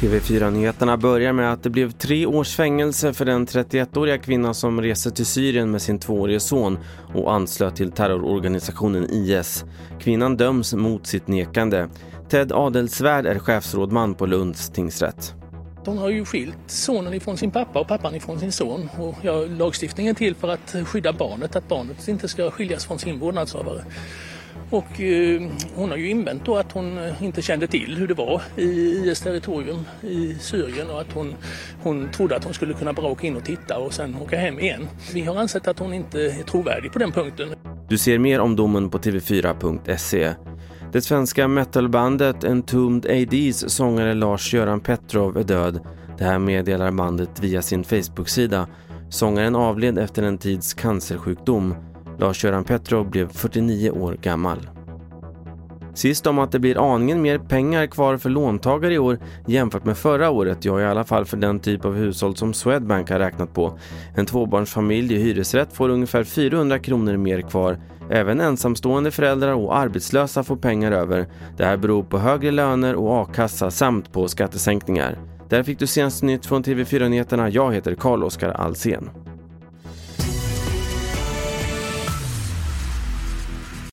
TV4-nyheterna börjar med att det blev tre års fängelse för den 31-åriga kvinna som reste till Syrien med sin tvåårige son och anslöt till terrororganisationen IS. Kvinnan döms mot sitt nekande. Ted Adelsvärd är chefsrådman på Lunds tingsrätt. Hon har ju skilt sonen ifrån sin pappa och pappan ifrån sin son. Och ja, lagstiftningen är till för att skydda barnet, att barnet inte ska skiljas från sin vårdnadshavare. Och eh, hon har ju invänt då att hon eh, inte kände till hur det var i IS territorium i Syrien och att hon, hon trodde att hon skulle kunna bara åka in och titta och sen åka hem igen. Vi har ansett att hon inte är trovärdig på den punkten. Du ser mer om domen på tv4.se. Det svenska metalbandet Entombed ADs sångare Lars-Göran Petrov är död. Det här meddelar bandet via sin Facebook-sida. Sångaren avled efter en tids cancersjukdom. Lars-Göran Petrov blev 49 år gammal. Sist om att det blir aningen mer pengar kvar för låntagare i år jämfört med förra året, ja i alla fall för den typ av hushåll som Swedbank har räknat på. En tvåbarnsfamilj i hyresrätt får ungefär 400 kronor mer kvar. Även ensamstående föräldrar och arbetslösa får pengar över. Det här beror på högre löner och a-kassa samt på skattesänkningar. Där fick du senaste nytt från TV4 Nyheterna. Jag heter Carl-Oskar Alsen.